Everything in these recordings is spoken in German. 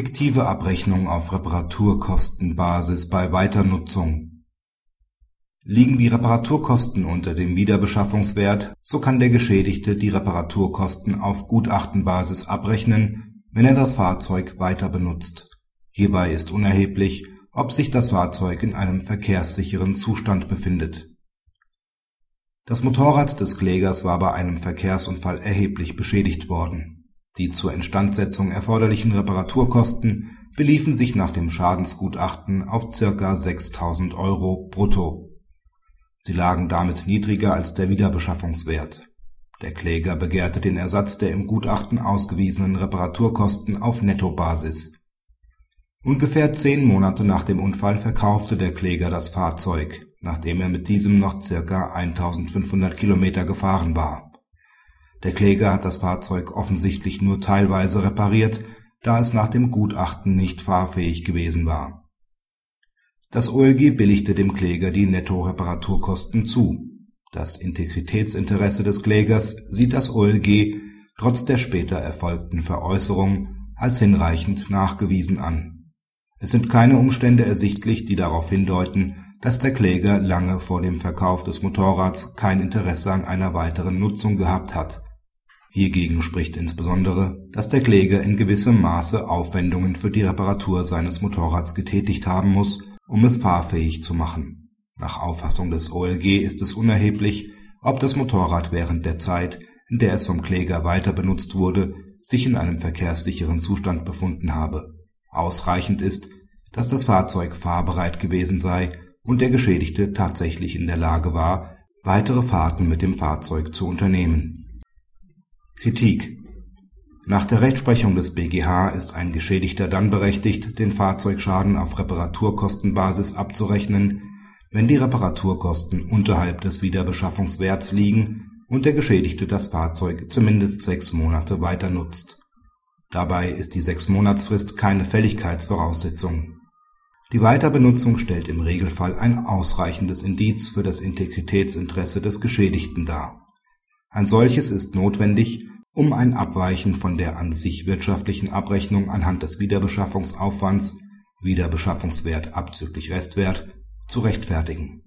Fiktive Abrechnung auf Reparaturkostenbasis bei Weiternutzung Liegen die Reparaturkosten unter dem Wiederbeschaffungswert, so kann der Geschädigte die Reparaturkosten auf Gutachtenbasis abrechnen, wenn er das Fahrzeug weiter benutzt. Hierbei ist unerheblich, ob sich das Fahrzeug in einem verkehrssicheren Zustand befindet. Das Motorrad des Klägers war bei einem Verkehrsunfall erheblich beschädigt worden die zur Instandsetzung erforderlichen Reparaturkosten beliefen sich nach dem Schadensgutachten auf circa 6.000 Euro brutto. Sie lagen damit niedriger als der Wiederbeschaffungswert. Der Kläger begehrte den Ersatz der im Gutachten ausgewiesenen Reparaturkosten auf Nettobasis. Ungefähr zehn Monate nach dem Unfall verkaufte der Kläger das Fahrzeug, nachdem er mit diesem noch circa 1500 Kilometer gefahren war der Kläger hat das Fahrzeug offensichtlich nur teilweise repariert, da es nach dem Gutachten nicht fahrfähig gewesen war. Das OLG billigte dem Kläger die Netto-Reparaturkosten zu. Das Integritätsinteresse des Klägers sieht das OLG trotz der später erfolgten Veräußerung als hinreichend nachgewiesen an. Es sind keine Umstände ersichtlich, die darauf hindeuten, dass der Kläger lange vor dem Verkauf des Motorrads kein Interesse an einer weiteren Nutzung gehabt hat Hiergegen spricht insbesondere, dass der Kläger in gewissem Maße Aufwendungen für die Reparatur seines Motorrads getätigt haben muss, um es fahrfähig zu machen. Nach Auffassung des OLG ist es unerheblich, ob das Motorrad während der Zeit, in der es vom Kläger weiter benutzt wurde, sich in einem verkehrssicheren Zustand befunden habe. Ausreichend ist, dass das Fahrzeug fahrbereit gewesen sei und der Geschädigte tatsächlich in der Lage war, weitere Fahrten mit dem Fahrzeug zu unternehmen Kritik Nach der Rechtsprechung des BGH ist ein Geschädigter dann berechtigt, den Fahrzeugschaden auf Reparaturkostenbasis abzurechnen, wenn die Reparaturkosten unterhalb des Wiederbeschaffungswerts liegen und der Geschädigte das Fahrzeug zumindest sechs Monate weiter nutzt. Dabei ist die Sechsmonatsfrist keine Fälligkeitsvoraussetzung. Die Weiterbenutzung stellt im Regelfall ein ausreichendes Indiz für das Integritätsinteresse des Geschädigten dar. Ein solches ist notwendig um ein Abweichen von der an sich wirtschaftlichen Abrechnung anhand des Wiederbeschaffungsaufwands (Wiederbeschaffungswert abzüglich Restwert) zu rechtfertigen.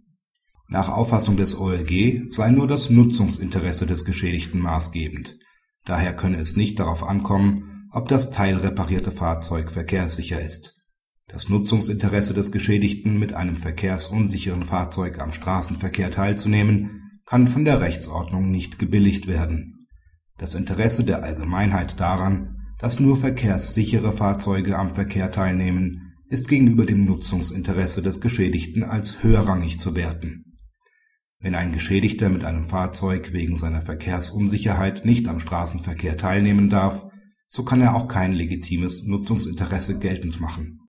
Nach Auffassung des OLG sei nur das Nutzungsinteresse des Geschädigten maßgebend, daher könne es nicht darauf ankommen, ob das teilreparierte Fahrzeug verkehrssicher ist. Das Nutzungsinteresse des Geschädigten, mit einem verkehrsunsicheren Fahrzeug am Straßenverkehr teilzunehmen, kann von der Rechtsordnung nicht gebilligt werden das Interesse der Allgemeinheit daran, dass nur verkehrssichere Fahrzeuge am Verkehr teilnehmen, ist gegenüber dem Nutzungsinteresse des Geschädigten als höherrangig zu werten. Wenn ein Geschädigter mit einem Fahrzeug wegen seiner Verkehrsunsicherheit nicht am Straßenverkehr teilnehmen darf, so kann er auch kein legitimes Nutzungsinteresse geltend machen